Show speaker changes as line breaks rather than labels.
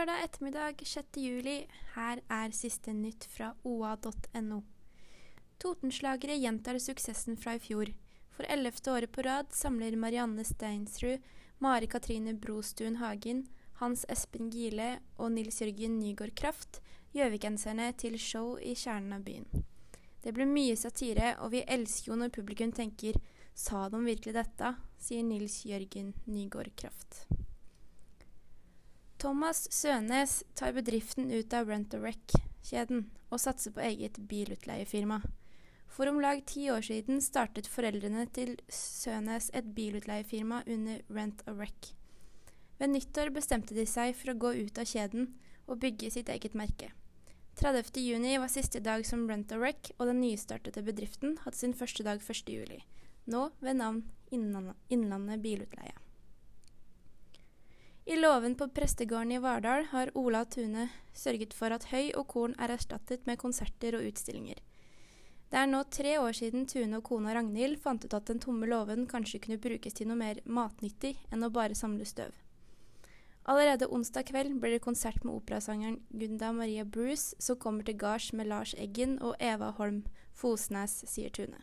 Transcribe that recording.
lørdag ettermiddag 6. juli. Her er siste nytt fra oa.no. Totenslagere gjentar suksessen fra i fjor. For ellevte året på rad samler Marianne Steinsrud, Mari Katrine Brostuen Hagen, Hans Espen Gile og Nils Jørgen Nygaard Kraft gjøvikenserne til show i kjernen av byen. Det blir mye satire, og vi elsker jo når publikum tenker 'sa de virkelig dette', sier Nils Jørgen Nygaard Kraft. Thomas Sønes tar bedriften ut av Rent-A-Wreck-kjeden og satser på eget bilutleiefirma. For om lag ti år siden startet foreldrene til Sønes et bilutleiefirma under Rent-A-Wreck. Ved nyttår bestemte de seg for å gå ut av kjeden og bygge sitt eget merke. 30.6 var siste dag som Rent-A-Wreck, og den nystartede bedriften hadde sin første dag 1.7, nå ved navn Innlandet Bilutleie. I låven på prestegården i Vardal har Ola Tune sørget for at høy og korn er erstattet med konserter og utstillinger. Det er nå tre år siden Tune og kona Ragnhild fant ut at den tomme låven kanskje kunne brukes til noe mer matnyttig enn å bare samle støv. Allerede onsdag kveld blir det konsert med operasangeren Gunda Maria Bruce, som kommer til gards med Lars Eggen og Eva Holm Fosnes, sier Tune.